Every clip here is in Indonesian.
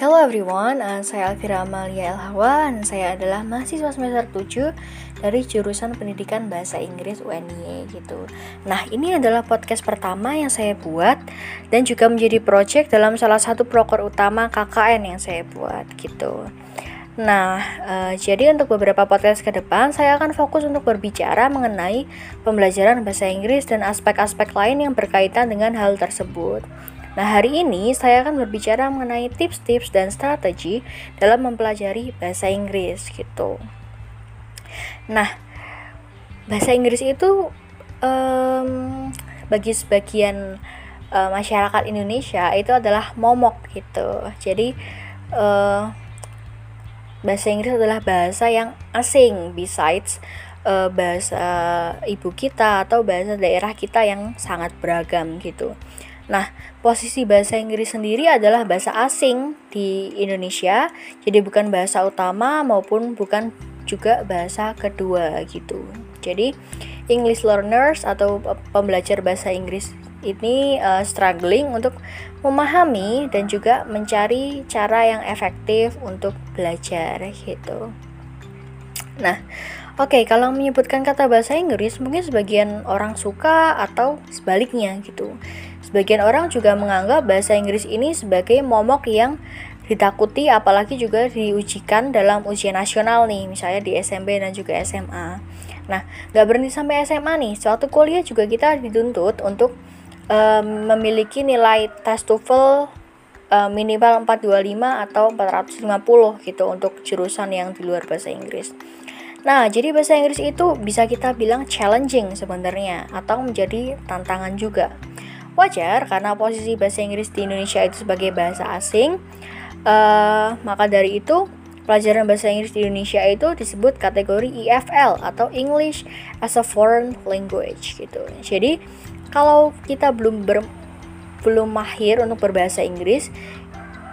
Hello everyone, uh, saya Alvira Amalia Elhawa dan saya adalah mahasiswa semester 7 dari jurusan Pendidikan Bahasa Inggris UNY gitu. Nah, ini adalah podcast pertama yang saya buat dan juga menjadi project dalam salah satu proker utama KKN yang saya buat gitu. Nah, uh, jadi untuk beberapa podcast ke depan saya akan fokus untuk berbicara mengenai pembelajaran bahasa Inggris dan aspek-aspek lain yang berkaitan dengan hal tersebut. Nah, hari ini saya akan berbicara mengenai tips-tips dan strategi dalam mempelajari bahasa Inggris gitu. Nah, bahasa Inggris itu um, bagi sebagian uh, masyarakat Indonesia itu adalah momok gitu. Jadi uh, bahasa Inggris adalah bahasa yang asing besides uh, bahasa ibu kita atau bahasa daerah kita yang sangat beragam gitu. Nah, posisi bahasa Inggris sendiri adalah bahasa asing di Indonesia, jadi bukan bahasa utama maupun bukan juga bahasa kedua gitu. Jadi, English learners atau pembelajar bahasa Inggris ini uh, struggling untuk memahami dan juga mencari cara yang efektif untuk belajar gitu. Nah, oke okay, kalau menyebutkan kata bahasa Inggris mungkin sebagian orang suka atau sebaliknya gitu. Sebagian orang juga menganggap bahasa Inggris ini sebagai momok yang ditakuti apalagi juga diujikan dalam ujian nasional nih, misalnya di SMP dan juga SMA. Nah, nggak berhenti sampai SMA nih, suatu kuliah juga kita dituntut untuk um, memiliki nilai tes TOEFL um, minimal 425 atau 450 gitu untuk jurusan yang di luar bahasa Inggris. Nah, jadi bahasa Inggris itu bisa kita bilang challenging sebenarnya atau menjadi tantangan juga. Wajar karena posisi bahasa Inggris di Indonesia itu sebagai bahasa asing. Uh, maka dari itu pelajaran bahasa Inggris di Indonesia itu disebut kategori EFL atau English as a Foreign Language gitu. Jadi kalau kita belum ber, belum mahir untuk berbahasa Inggris,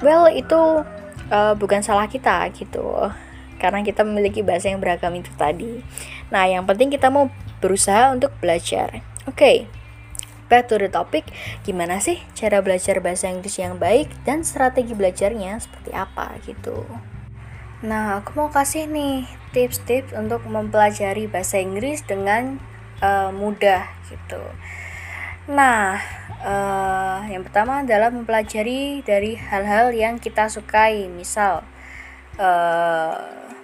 well itu uh, bukan salah kita gitu. Karena kita memiliki bahasa yang beragam itu tadi. Nah, yang penting kita mau berusaha untuk belajar. Oke. Okay back to the topic, gimana sih cara belajar bahasa Inggris yang baik dan strategi belajarnya seperti apa gitu. Nah, aku mau kasih nih tips-tips untuk mempelajari bahasa Inggris dengan uh, mudah gitu. Nah, uh, yang pertama adalah mempelajari dari hal-hal yang kita sukai, misal uh,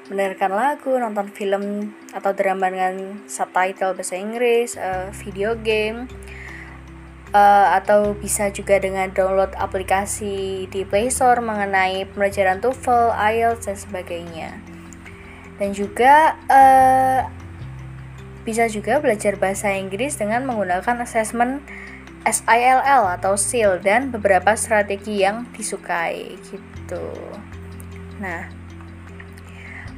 mendengarkan lagu, nonton film atau drama dengan subtitle bahasa Inggris, uh, video game, uh, atau bisa juga dengan download aplikasi di Play Store mengenai pembelajaran TOEFL, IELTS dan sebagainya. Dan juga uh, bisa juga belajar bahasa Inggris dengan menggunakan assessment SILL atau SIL dan beberapa strategi yang disukai gitu. Nah,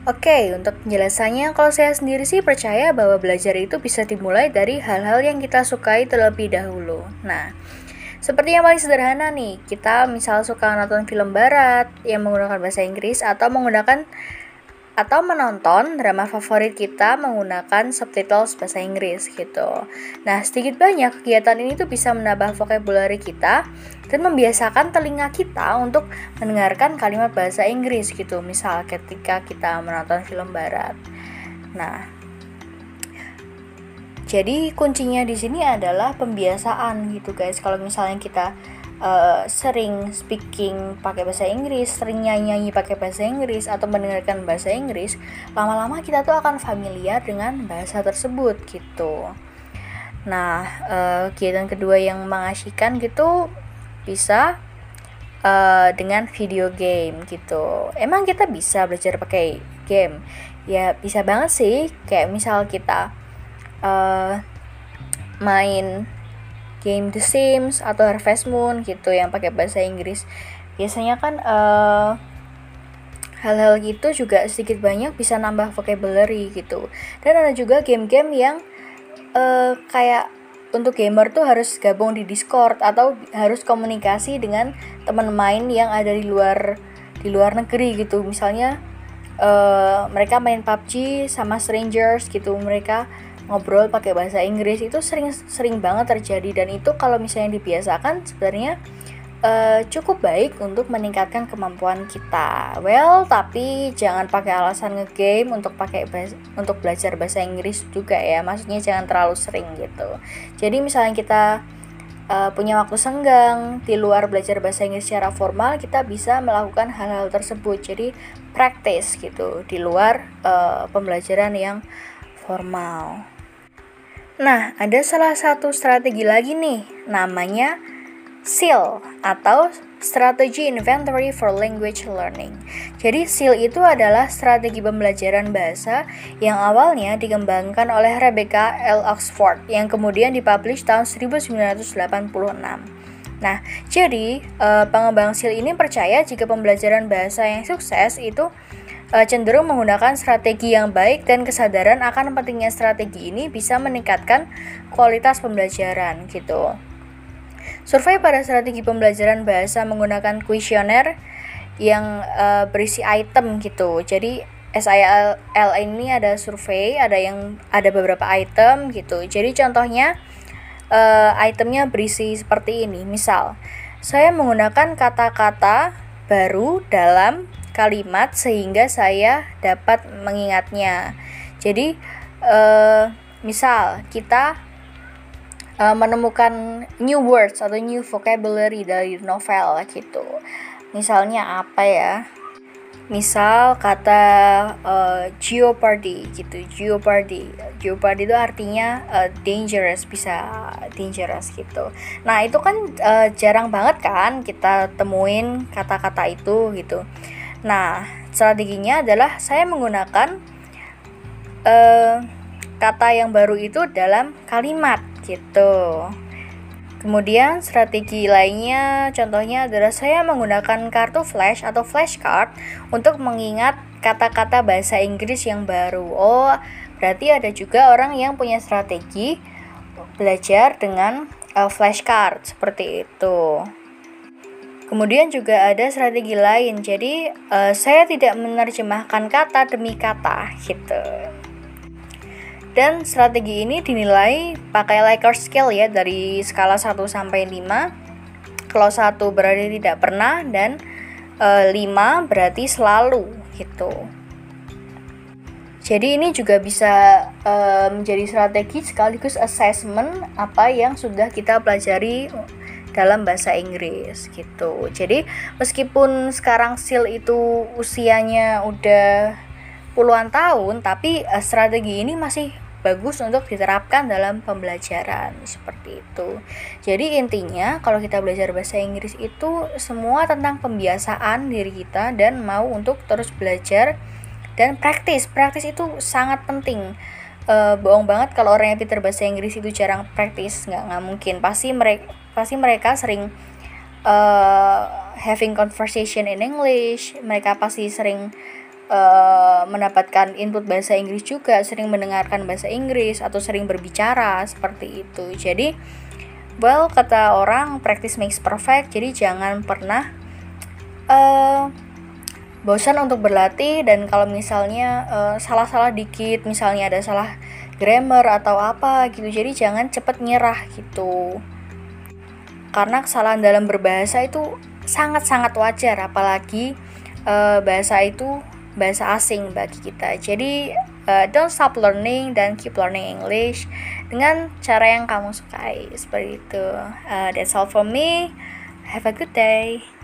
Oke, untuk penjelasannya, kalau saya sendiri sih percaya bahwa belajar itu bisa dimulai dari hal-hal yang kita sukai terlebih dahulu. Nah, seperti yang paling sederhana nih, kita misal suka nonton film barat yang menggunakan bahasa Inggris atau menggunakan atau menonton drama favorit kita menggunakan subtitles bahasa Inggris gitu. Nah, sedikit banyak kegiatan ini tuh bisa menambah vocabulary kita dan membiasakan telinga kita untuk mendengarkan kalimat bahasa Inggris gitu. Misal ketika kita menonton film barat. Nah, jadi kuncinya di sini adalah pembiasaan gitu guys. Kalau misalnya kita uh, sering speaking pakai bahasa Inggris, sering nyanyi-nyanyi pakai bahasa Inggris atau mendengarkan bahasa Inggris, lama-lama kita tuh akan familiar dengan bahasa tersebut gitu. Nah, uh, kegiatan kedua yang mengasihkan gitu bisa uh, dengan video game gitu. Emang kita bisa belajar pakai game? Ya bisa banget sih. Kayak misal kita uh, main game The Sims atau Harvest Moon gitu yang pakai bahasa Inggris. Biasanya kan uh, hal-hal gitu juga sedikit banyak bisa nambah vocabulary gitu. Dan ada juga game-game yang uh, kayak untuk gamer tuh harus gabung di Discord atau harus komunikasi dengan teman main yang ada di luar di luar negeri gitu. Misalnya uh, mereka main PUBG sama strangers gitu. Mereka ngobrol pakai bahasa Inggris itu sering sering banget terjadi dan itu kalau misalnya dibiasakan sebenarnya uh, cukup baik untuk meningkatkan kemampuan kita. Well, tapi jangan pakai alasan ngegame untuk pakai untuk belajar bahasa Inggris juga ya. Maksudnya jangan terlalu sering gitu. Jadi misalnya kita uh, punya waktu senggang di luar belajar bahasa Inggris secara formal, kita bisa melakukan hal-hal tersebut. Jadi praktis gitu di luar uh, pembelajaran yang formal. Nah, ada salah satu strategi lagi nih, namanya SEAL atau Strategy Inventory for Language Learning. Jadi SEAL itu adalah strategi pembelajaran bahasa yang awalnya dikembangkan oleh Rebecca L. Oxford yang kemudian dipublish tahun 1986. Nah, jadi uh, pengembang SEAL ini percaya jika pembelajaran bahasa yang sukses itu cenderung menggunakan strategi yang baik dan kesadaran akan pentingnya strategi ini bisa meningkatkan kualitas pembelajaran gitu. Survei pada strategi pembelajaran bahasa menggunakan kuesioner yang uh, berisi item gitu. Jadi SIL ini ada survei, ada yang ada beberapa item gitu. Jadi contohnya uh, itemnya berisi seperti ini. Misal, saya menggunakan kata-kata baru dalam kalimat sehingga saya dapat mengingatnya. Jadi uh, misal kita uh, menemukan new words atau new vocabulary dari novel gitu. Misalnya apa ya? Misal kata uh, jeopardy gitu, jeopardy. Jeopardy itu artinya uh, dangerous, bisa dangerous gitu. Nah, itu kan uh, jarang banget kan kita temuin kata-kata itu gitu. Nah, strateginya adalah saya menggunakan uh, kata yang baru itu dalam kalimat gitu. Kemudian strategi lainnya contohnya adalah saya menggunakan kartu flash atau flashcard untuk mengingat kata-kata bahasa Inggris yang baru. Oh, berarti ada juga orang yang punya strategi belajar dengan uh, flashcard seperti itu. Kemudian juga ada strategi lain. Jadi uh, saya tidak menerjemahkan kata demi kata gitu. Dan strategi ini dinilai pakai Likert scale ya dari skala 1 sampai 5. Kalau 1 berarti tidak pernah dan e, 5 berarti selalu gitu. Jadi ini juga bisa e, menjadi strategi sekaligus assessment apa yang sudah kita pelajari dalam bahasa Inggris gitu. Jadi meskipun sekarang SIL itu usianya udah puluhan tahun, tapi uh, strategi ini masih bagus untuk diterapkan dalam pembelajaran seperti itu. Jadi intinya kalau kita belajar bahasa Inggris itu semua tentang pembiasaan diri kita dan mau untuk terus belajar dan praktis. Praktis itu sangat penting. Uh, bohong banget kalau orang yang pintar bahasa Inggris itu jarang praktis, nggak nggak mungkin. Pasti mereka pasti mereka sering uh, having conversation in English. Mereka pasti sering uh, mendapatkan input bahasa Inggris juga, sering mendengarkan bahasa Inggris atau sering berbicara seperti itu. Jadi, well kata orang practice makes perfect. Jadi jangan pernah uh, bosan untuk berlatih dan kalau misalnya salah salah-salah dikit, misalnya ada salah grammar atau apa gitu. Jadi jangan cepat nyerah gitu. Karena kesalahan dalam berbahasa itu sangat-sangat wajar apalagi uh, bahasa itu bahasa asing bagi kita. Jadi uh, don't stop learning dan keep learning English dengan cara yang kamu sukai seperti itu. Uh, that's all for me. Have a good day.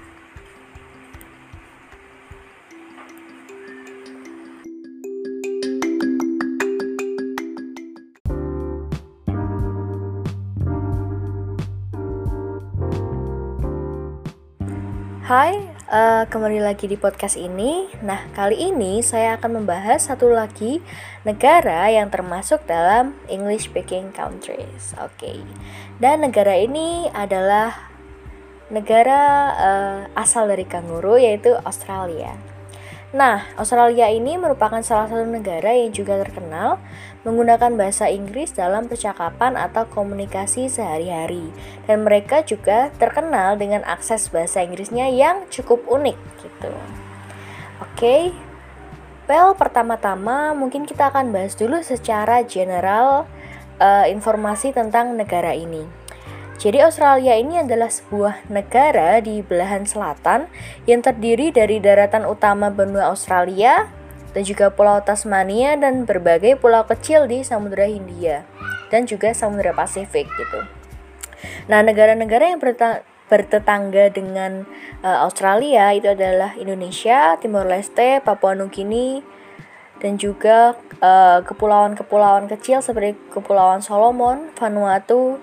Hai, uh, kembali lagi di podcast ini. Nah, kali ini saya akan membahas satu lagi negara yang termasuk dalam English speaking countries. Oke. Okay. Dan negara ini adalah negara uh, asal dari kanguru yaitu Australia. Nah, Australia ini merupakan salah satu negara yang juga terkenal menggunakan bahasa Inggris dalam percakapan atau komunikasi sehari-hari. Dan mereka juga terkenal dengan akses bahasa Inggrisnya yang cukup unik gitu. Oke. Okay. Well, pertama-tama mungkin kita akan bahas dulu secara general uh, informasi tentang negara ini. Jadi Australia ini adalah sebuah negara di belahan selatan yang terdiri dari daratan utama benua Australia dan juga Pulau Tasmania dan berbagai pulau kecil di Samudra Hindia dan juga Samudra Pasifik gitu. Nah, negara-negara yang bertetangga dengan uh, Australia itu adalah Indonesia, Timor Leste, Papua Nugini, dan juga kepulauan kepulauan-kepulauan kecil seperti Kepulauan Solomon, Vanuatu,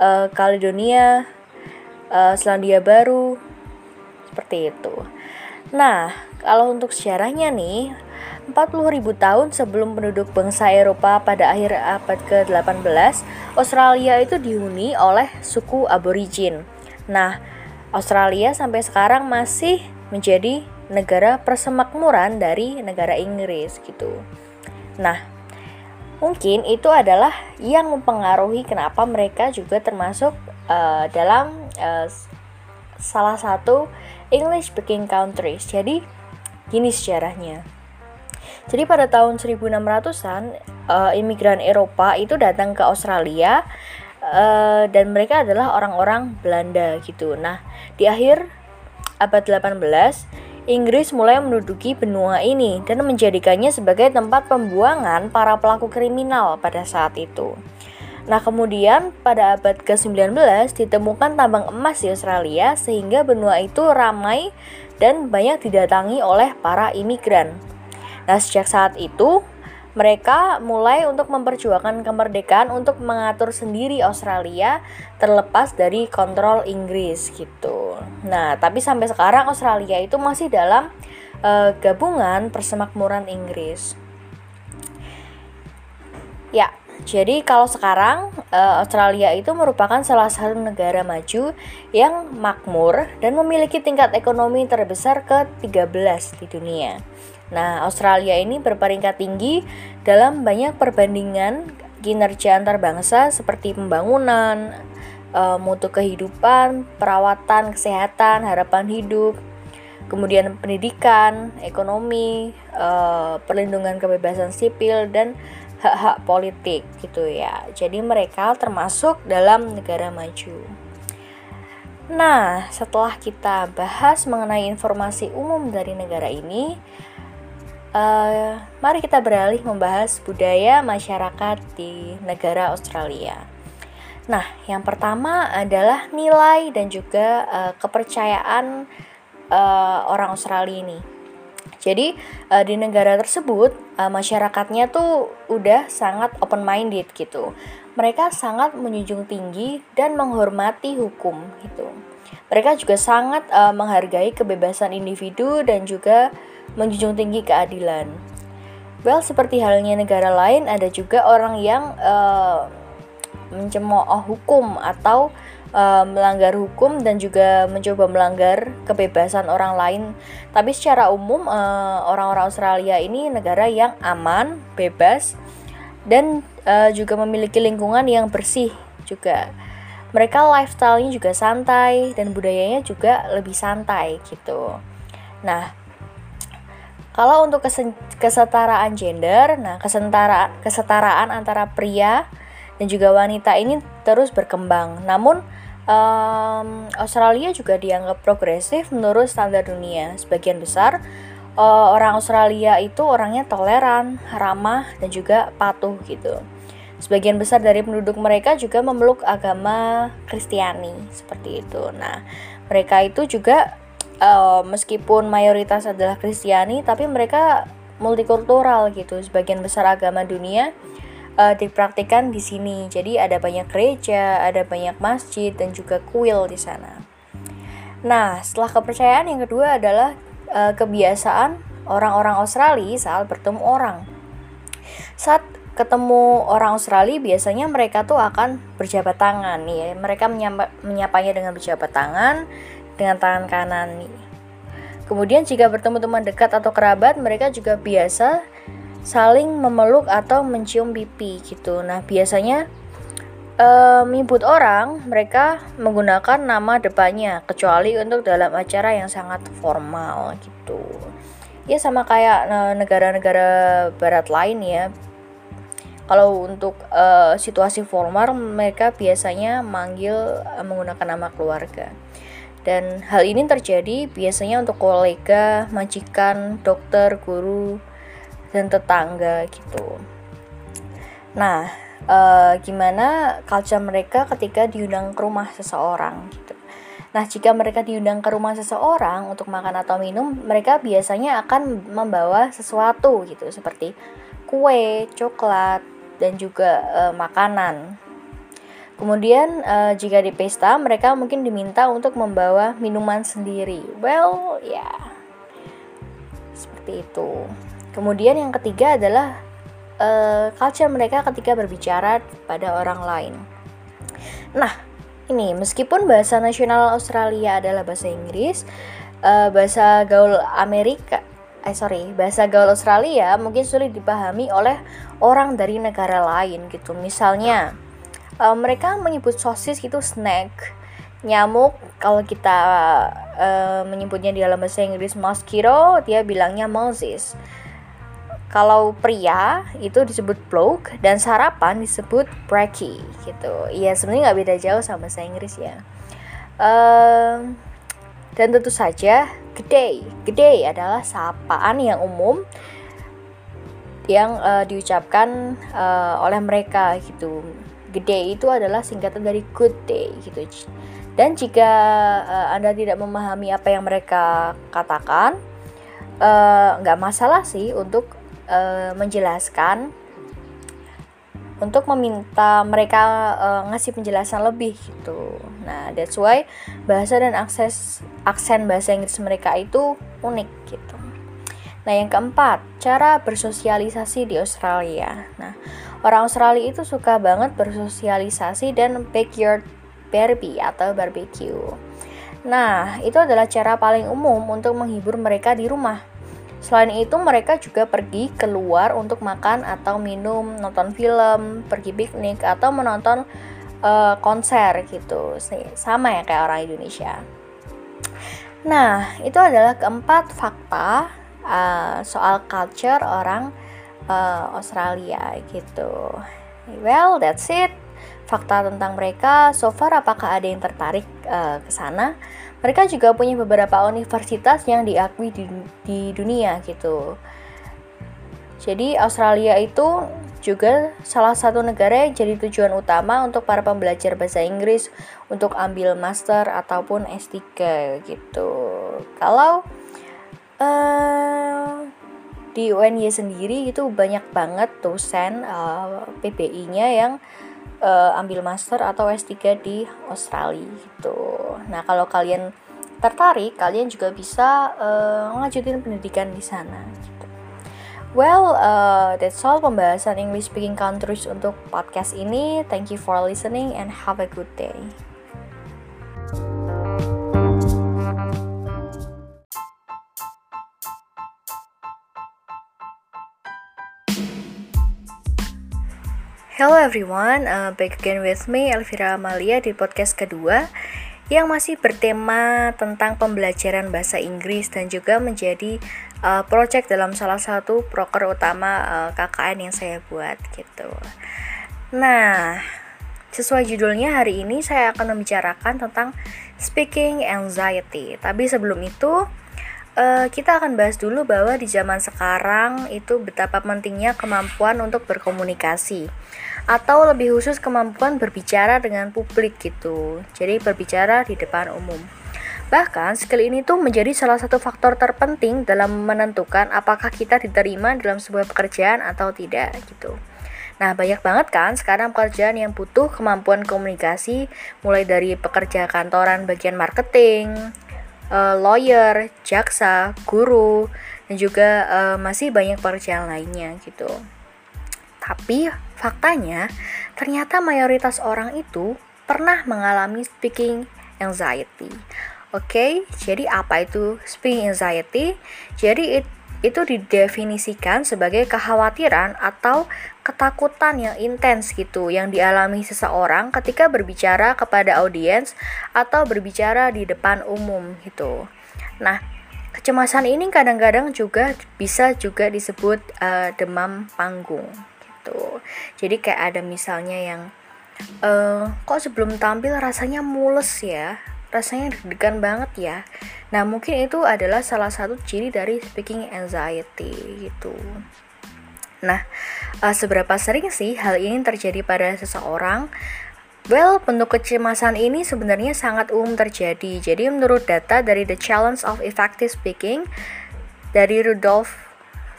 uh, Caledonia, uh, Selandia Baru, seperti itu. Nah, kalau untuk sejarahnya nih, 40.000 tahun sebelum penduduk bangsa Eropa pada akhir abad ke-18, Australia itu dihuni oleh suku aborigin. Nah, Australia sampai sekarang masih menjadi negara persemakmuran dari negara Inggris gitu. Nah, Mungkin itu adalah yang mempengaruhi kenapa mereka juga termasuk uh, dalam uh, salah satu English speaking countries. Jadi gini sejarahnya. Jadi pada tahun 1600-an uh, eh, imigran Eropa itu datang ke Australia uh, dan mereka adalah orang-orang Belanda gitu. Nah, di akhir abad 18 Inggris mulai menduduki benua ini dan menjadikannya sebagai tempat pembuangan para pelaku kriminal pada saat itu. Nah, kemudian pada abad ke-19 ditemukan tambang emas di Australia sehingga benua itu ramai dan banyak didatangi oleh para imigran. Nah, sejak saat itu mereka mulai untuk memperjuangkan kemerdekaan untuk mengatur sendiri Australia terlepas dari kontrol Inggris gitu. Nah, tapi sampai sekarang Australia itu masih dalam uh, gabungan persemakmuran Inggris. Ya, jadi kalau sekarang uh, Australia itu merupakan salah satu negara maju yang makmur dan memiliki tingkat ekonomi terbesar ke-13 di dunia. Nah, Australia ini berperingkat tinggi dalam banyak perbandingan kinerja antar bangsa seperti pembangunan, e, mutu kehidupan, perawatan, kesehatan, harapan hidup, kemudian pendidikan, ekonomi, e, perlindungan kebebasan sipil dan hak-hak politik gitu ya. Jadi mereka termasuk dalam negara maju. Nah, setelah kita bahas mengenai informasi umum dari negara ini, Uh, mari kita beralih membahas budaya masyarakat di negara Australia. Nah, yang pertama adalah nilai dan juga uh, kepercayaan uh, orang Australia ini. Jadi uh, di negara tersebut uh, masyarakatnya tuh udah sangat open minded gitu. Mereka sangat menjunjung tinggi dan menghormati hukum gitu. Mereka juga sangat uh, menghargai kebebasan individu dan juga menjunjung tinggi keadilan. Well, seperti halnya negara lain, ada juga orang yang uh, mencemooh hukum atau uh, melanggar hukum dan juga mencoba melanggar kebebasan orang lain. Tapi secara umum orang orang-orang Australia ini negara yang aman, bebas dan uh, juga memiliki lingkungan yang bersih juga. Mereka lifestyle-nya juga santai dan budayanya juga lebih santai gitu. Nah, kalau untuk kesetaraan gender, nah kesetara kesetaraan antara pria dan juga wanita ini terus berkembang. Namun um, Australia juga dianggap progresif menurut standar dunia. Sebagian besar uh, orang Australia itu orangnya toleran, ramah dan juga patuh gitu. Sebagian besar dari penduduk mereka juga memeluk agama Kristiani seperti itu. Nah, mereka itu juga uh, meskipun mayoritas adalah Kristiani tapi mereka multikultural gitu. Sebagian besar agama dunia uh, dipraktikkan di sini. Jadi ada banyak gereja ada banyak masjid dan juga kuil di sana. Nah setelah kepercayaan yang kedua adalah uh, kebiasaan orang-orang Australia saat bertemu orang. Saat ketemu orang Australia biasanya mereka tuh akan berjabat tangan. Nih ya. mereka menyapa, menyapanya dengan berjabat tangan dengan tangan kanan nih. Kemudian jika bertemu teman dekat atau kerabat, mereka juga biasa saling memeluk atau mencium pipi gitu. Nah, biasanya uh, menyebut orang, mereka menggunakan nama depannya, kecuali untuk dalam acara yang sangat formal gitu. Ya sama kayak negara-negara barat lain ya. Kalau untuk uh, situasi formal mereka biasanya manggil uh, menggunakan nama keluarga. Dan hal ini terjadi biasanya untuk kolega, majikan, dokter, guru, dan tetangga gitu. Nah, uh, gimana culture mereka ketika diundang ke rumah seseorang gitu. Nah, jika mereka diundang ke rumah seseorang untuk makan atau minum, mereka biasanya akan membawa sesuatu gitu, seperti kue, coklat, dan juga uh, makanan. Kemudian uh, jika di pesta, mereka mungkin diminta untuk membawa minuman sendiri. Well, ya. Yeah. Seperti itu. Kemudian yang ketiga adalah uh, culture mereka ketika berbicara pada orang lain. Nah, ini meskipun bahasa nasional Australia adalah bahasa Inggris, uh, bahasa gaul Amerika, eh sorry, bahasa gaul Australia mungkin sulit dipahami oleh orang dari negara lain gitu. Misalnya, uh, mereka menyebut sosis itu snack, nyamuk kalau kita uh, menyebutnya di dalam bahasa Inggris mosquito, dia bilangnya Moses. Kalau pria itu disebut bloke dan sarapan disebut brekkie gitu. Iya sebenarnya nggak beda jauh sama bahasa Inggris ya. Um, dan tentu saja gede, gede adalah sapaan yang umum yang uh, diucapkan uh, oleh mereka gitu. Gede itu adalah singkatan dari good day gitu. Dan jika uh, Anda tidak memahami apa yang mereka katakan, nggak uh, masalah sih untuk uh, menjelaskan untuk meminta mereka uh, ngasih penjelasan lebih gitu. Nah, that's why bahasa dan akses aksen bahasa Inggris mereka itu unik gitu. Nah, yang keempat, cara bersosialisasi di Australia. Nah, orang Australia itu suka banget bersosialisasi dan backyard barbie atau barbecue. Nah, itu adalah cara paling umum untuk menghibur mereka di rumah. Selain itu, mereka juga pergi keluar untuk makan atau minum, nonton film, pergi piknik, atau menonton uh, konser gitu. Sama ya kayak orang Indonesia. Nah, itu adalah keempat fakta uh, soal culture orang uh, Australia gitu. Well, that's it. Fakta tentang mereka. So far, apakah ada yang tertarik uh, ke sana? mereka juga punya beberapa universitas yang diakui di, di dunia gitu. Jadi Australia itu juga salah satu negara yang jadi tujuan utama untuk para pembelajar bahasa Inggris untuk ambil master ataupun S3 gitu. Kalau uh, di UNY sendiri itu banyak banget dosen uh, eh, PBI-nya yang uh, ambil master atau S3 di Australia gitu. Nah, kalau kalian tertarik, kalian juga bisa uh, pendidikan di sana gitu. Well, uh, that's all pembahasan English speaking countries untuk podcast ini. Thank you for listening and have a good day. Hello everyone, uh, back again with me Elvira Amalia di podcast kedua yang masih bertema tentang pembelajaran bahasa Inggris dan juga menjadi uh, project dalam salah satu proker utama uh, KKN yang saya buat gitu. Nah, sesuai judulnya hari ini saya akan membicarakan tentang speaking anxiety. Tapi sebelum itu uh, kita akan bahas dulu bahwa di zaman sekarang itu betapa pentingnya kemampuan untuk berkomunikasi atau lebih khusus kemampuan berbicara dengan publik gitu. Jadi berbicara di depan umum. Bahkan skill ini tuh menjadi salah satu faktor terpenting dalam menentukan apakah kita diterima dalam sebuah pekerjaan atau tidak gitu. Nah, banyak banget kan sekarang pekerjaan yang butuh kemampuan komunikasi mulai dari pekerja kantoran bagian marketing, uh, lawyer, jaksa, guru, dan juga uh, masih banyak pekerjaan lainnya gitu. Tapi faktanya ternyata mayoritas orang itu pernah mengalami speaking anxiety. Oke, okay? jadi apa itu speaking anxiety? Jadi it, itu didefinisikan sebagai kekhawatiran atau ketakutan yang intens gitu yang dialami seseorang ketika berbicara kepada audiens atau berbicara di depan umum gitu. Nah, kecemasan ini kadang-kadang juga bisa juga disebut uh, demam panggung gitu. jadi kayak ada misalnya yang uh, kok sebelum tampil rasanya mules ya rasanya deg-degan banget ya nah mungkin itu adalah salah satu ciri dari speaking anxiety gitu nah uh, seberapa sering sih hal ini terjadi pada seseorang Well, bentuk kecemasan ini sebenarnya sangat umum terjadi. Jadi menurut data dari The Challenge of Effective Speaking dari Rudolf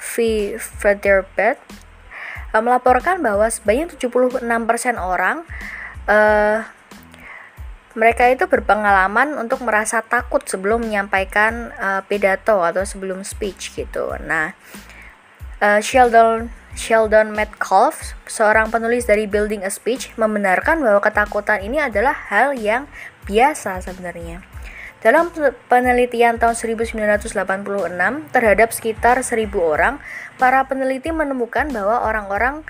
V. Federbert uh, melaporkan bahwa sebanyak 76% orang uh, mereka itu berpengalaman untuk merasa takut sebelum menyampaikan uh, pidato atau sebelum speech gitu. Nah, uh, Sheldon Sheldon Metcalf, seorang penulis dari Building a Speech, membenarkan bahwa ketakutan ini adalah hal yang biasa sebenarnya. Dalam penelitian tahun 1986 terhadap sekitar 1000 orang, para peneliti menemukan bahwa orang-orang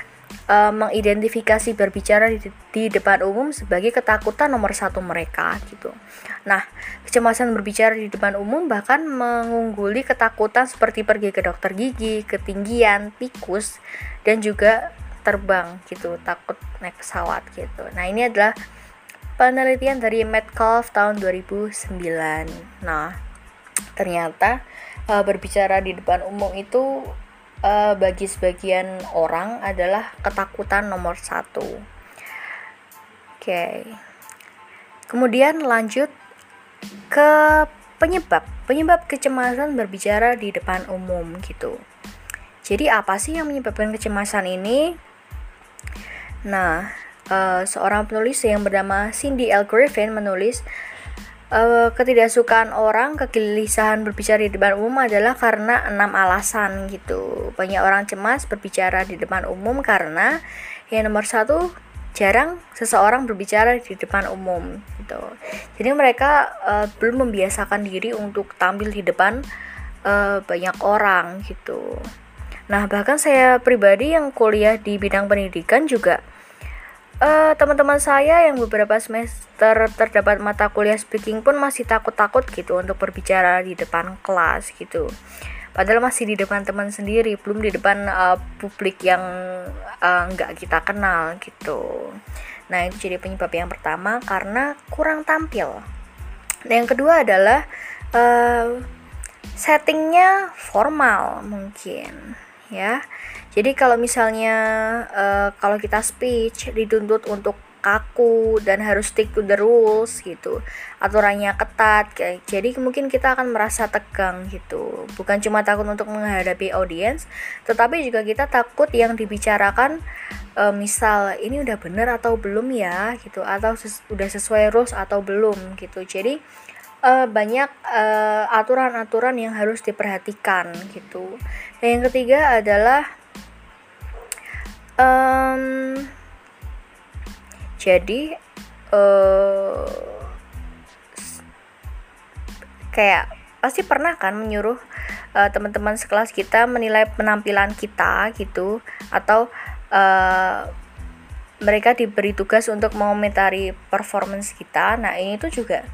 uh, mengidentifikasi berbicara di, di depan umum sebagai ketakutan nomor satu mereka gitu. Nah, kecemasan berbicara di depan umum bahkan mengungguli ketakutan seperti pergi ke dokter gigi, ketinggian, tikus, dan juga terbang gitu, takut naik pesawat gitu. Nah, ini adalah penelitian dari Metcalf tahun 2009. Nah, ternyata uh, berbicara di depan umum itu uh, bagi sebagian orang adalah ketakutan nomor satu. Oke, okay. kemudian lanjut ke penyebab penyebab kecemasan berbicara di depan umum gitu. Jadi apa sih yang menyebabkan kecemasan ini? Nah, uh, seorang penulis yang bernama Cindy L. Griffin menulis uh, ketidaksukaan orang kegelisahan berbicara di depan umum adalah karena enam alasan gitu. Banyak orang cemas berbicara di depan umum karena yang nomor satu jarang seseorang berbicara di depan umum gitu. Jadi mereka uh, belum membiasakan diri untuk tampil di depan uh, banyak orang gitu. Nah bahkan saya pribadi yang kuliah di bidang pendidikan juga uh, teman-teman saya yang beberapa semester terdapat mata kuliah speaking pun masih takut-takut gitu untuk berbicara di depan kelas gitu. Padahal masih di depan teman sendiri belum di depan uh, publik yang uh, nggak kita kenal gitu. Nah itu jadi penyebab yang pertama karena kurang tampil. Nah yang kedua adalah uh, settingnya formal mungkin ya jadi kalau misalnya uh, kalau kita speech dituntut untuk kaku dan harus stick to the rules gitu aturannya ketat kayak jadi mungkin kita akan merasa tegang gitu. Bukan cuma takut untuk menghadapi audiens tetapi juga kita takut yang dibicarakan uh, misal ini udah bener atau belum ya gitu atau ses udah sesuai rules atau belum gitu. Jadi uh, banyak aturan-aturan yang harus diperhatikan gitu. Dan yang ketiga adalah um, jadi uh, kayak pasti pernah kan menyuruh uh, teman-teman sekelas kita menilai penampilan kita gitu. Atau uh, mereka diberi tugas untuk mengomentari performance kita. Nah ini tuh juga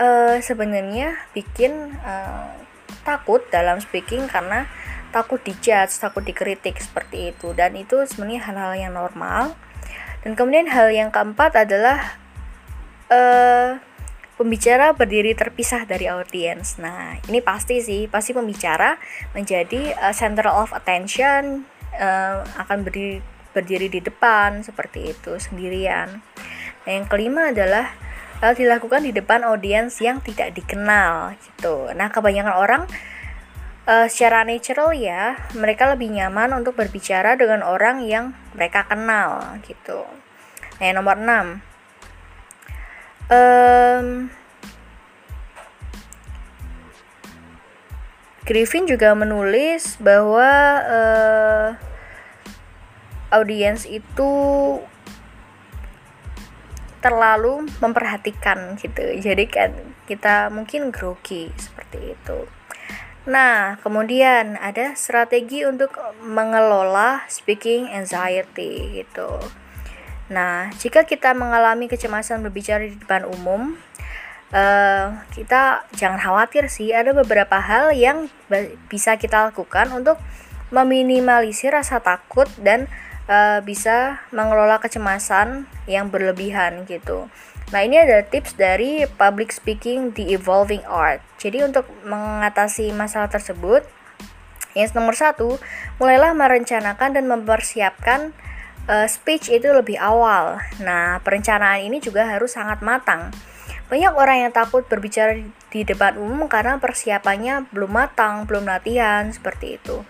uh, sebenarnya bikin uh, takut dalam speaking karena takut dijudge, takut dikritik seperti itu dan itu sebenarnya hal-hal yang normal. Dan kemudian hal yang keempat adalah uh, pembicara berdiri terpisah dari audiens. Nah, ini pasti sih, pasti pembicara menjadi uh, center of attention uh, akan berdiri berdiri di depan seperti itu sendirian. Nah, yang kelima adalah dilakukan di depan audiens yang tidak dikenal gitu. Nah, kebanyakan orang uh, secara natural ya mereka lebih nyaman untuk berbicara dengan orang yang mereka kenal gitu. Nah yang nomor 6 um, Griffin juga menulis bahwa uh, audiens itu terlalu memperhatikan gitu. Jadi kan kita mungkin grogi seperti itu Nah, kemudian ada strategi untuk mengelola speaking anxiety gitu. Nah, jika kita mengalami kecemasan berbicara di depan umum, uh, kita jangan khawatir sih, ada beberapa hal yang bisa kita lakukan untuk meminimalisir rasa takut dan uh, bisa mengelola kecemasan yang berlebihan gitu. Nah, ini ada tips dari public speaking the evolving art. Jadi untuk mengatasi masalah tersebut, yang nomor satu, mulailah merencanakan dan mempersiapkan uh, speech itu lebih awal. Nah, perencanaan ini juga harus sangat matang. Banyak orang yang takut berbicara di depan umum karena persiapannya belum matang, belum latihan, seperti itu.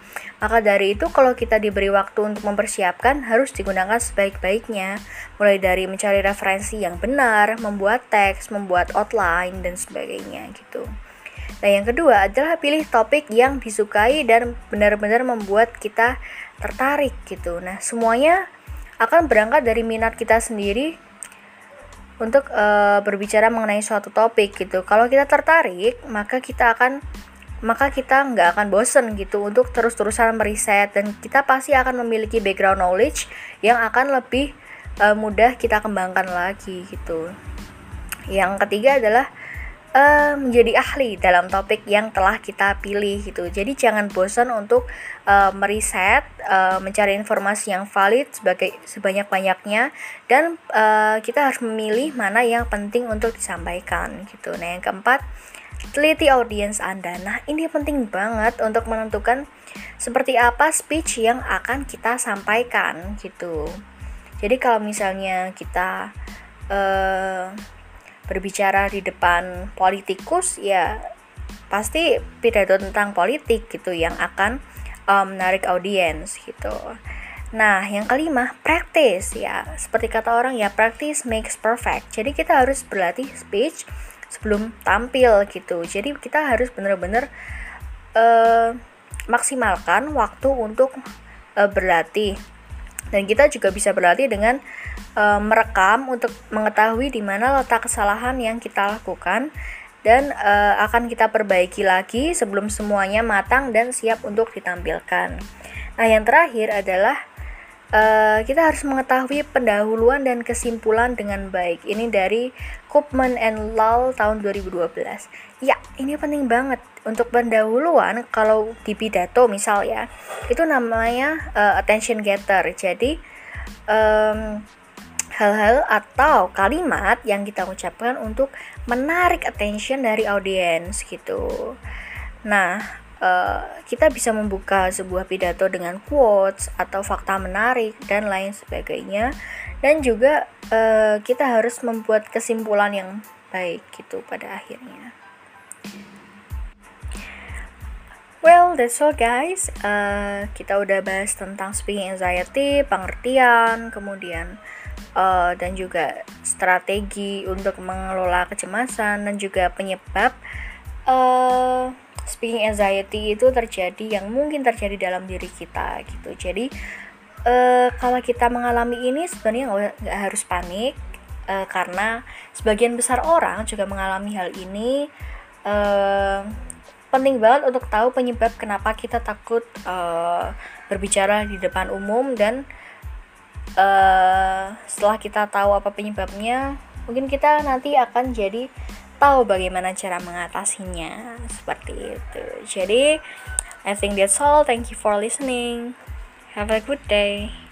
Maka dari itu kalau kita diberi waktu untuk mempersiapkan harus digunakan sebaik-baiknya, mulai dari mencari referensi yang benar, membuat teks, membuat outline dan sebagainya gitu. Nah, yang kedua adalah pilih topik yang disukai dan benar-benar membuat kita tertarik gitu. Nah, semuanya akan berangkat dari minat kita sendiri untuk uh, berbicara mengenai suatu topik gitu. Kalau kita tertarik, maka kita akan maka kita nggak akan bosen gitu untuk terus-terusan meriset dan kita pasti akan memiliki background knowledge yang akan lebih uh, mudah kita kembangkan lagi gitu. Yang ketiga adalah uh, menjadi ahli dalam topik yang telah kita pilih gitu. Jadi jangan bosan untuk uh, meriset, uh, mencari informasi yang valid sebagai sebanyak-banyaknya dan uh, kita harus memilih mana yang penting untuk disampaikan gitu. Nah, yang keempat teliti audiens Anda. Nah, ini penting banget untuk menentukan seperti apa speech yang akan kita sampaikan gitu. Jadi kalau misalnya kita uh, berbicara di depan politikus ya pasti pidato tentang politik gitu yang akan um, menarik audiens gitu. Nah, yang kelima, practice ya. Seperti kata orang ya, practice makes perfect. Jadi kita harus berlatih speech sebelum tampil gitu jadi kita harus benar-benar uh, maksimalkan waktu untuk uh, berlatih dan kita juga bisa berlatih dengan uh, merekam untuk mengetahui di mana letak kesalahan yang kita lakukan dan uh, akan kita perbaiki lagi sebelum semuanya matang dan siap untuk ditampilkan. Nah, yang terakhir adalah Uh, kita harus mengetahui pendahuluan dan kesimpulan dengan baik. Ini dari Koopman and Lal tahun 2012. Ya, ini penting banget untuk pendahuluan kalau di pidato misal ya. Itu namanya uh, attention getter. Jadi hal hal-hal atau kalimat yang kita ucapkan untuk menarik attention dari audiens gitu. Nah, Eh, kita bisa membuka sebuah pidato dengan quotes atau fakta menarik dan lain sebagainya dan juga uh, kita harus membuat kesimpulan yang baik gitu pada akhirnya. Well, that's all guys. Uh, kita udah bahas tentang speaking anxiety, pengertian, kemudian uh, dan juga strategi untuk mengelola kecemasan dan juga penyebab uh, speaking anxiety itu terjadi yang mungkin terjadi dalam diri kita gitu. Jadi uh, kalau kita mengalami ini sebenarnya nggak harus panik uh, karena sebagian besar orang juga mengalami hal ini uh, penting banget untuk tahu penyebab kenapa kita takut uh, berbicara di depan umum dan uh, setelah kita tahu apa penyebabnya mungkin kita nanti akan jadi tahu bagaimana cara mengatasinya. Seperti itu. Jadi I think that's all. Thank you for listening. Have a good day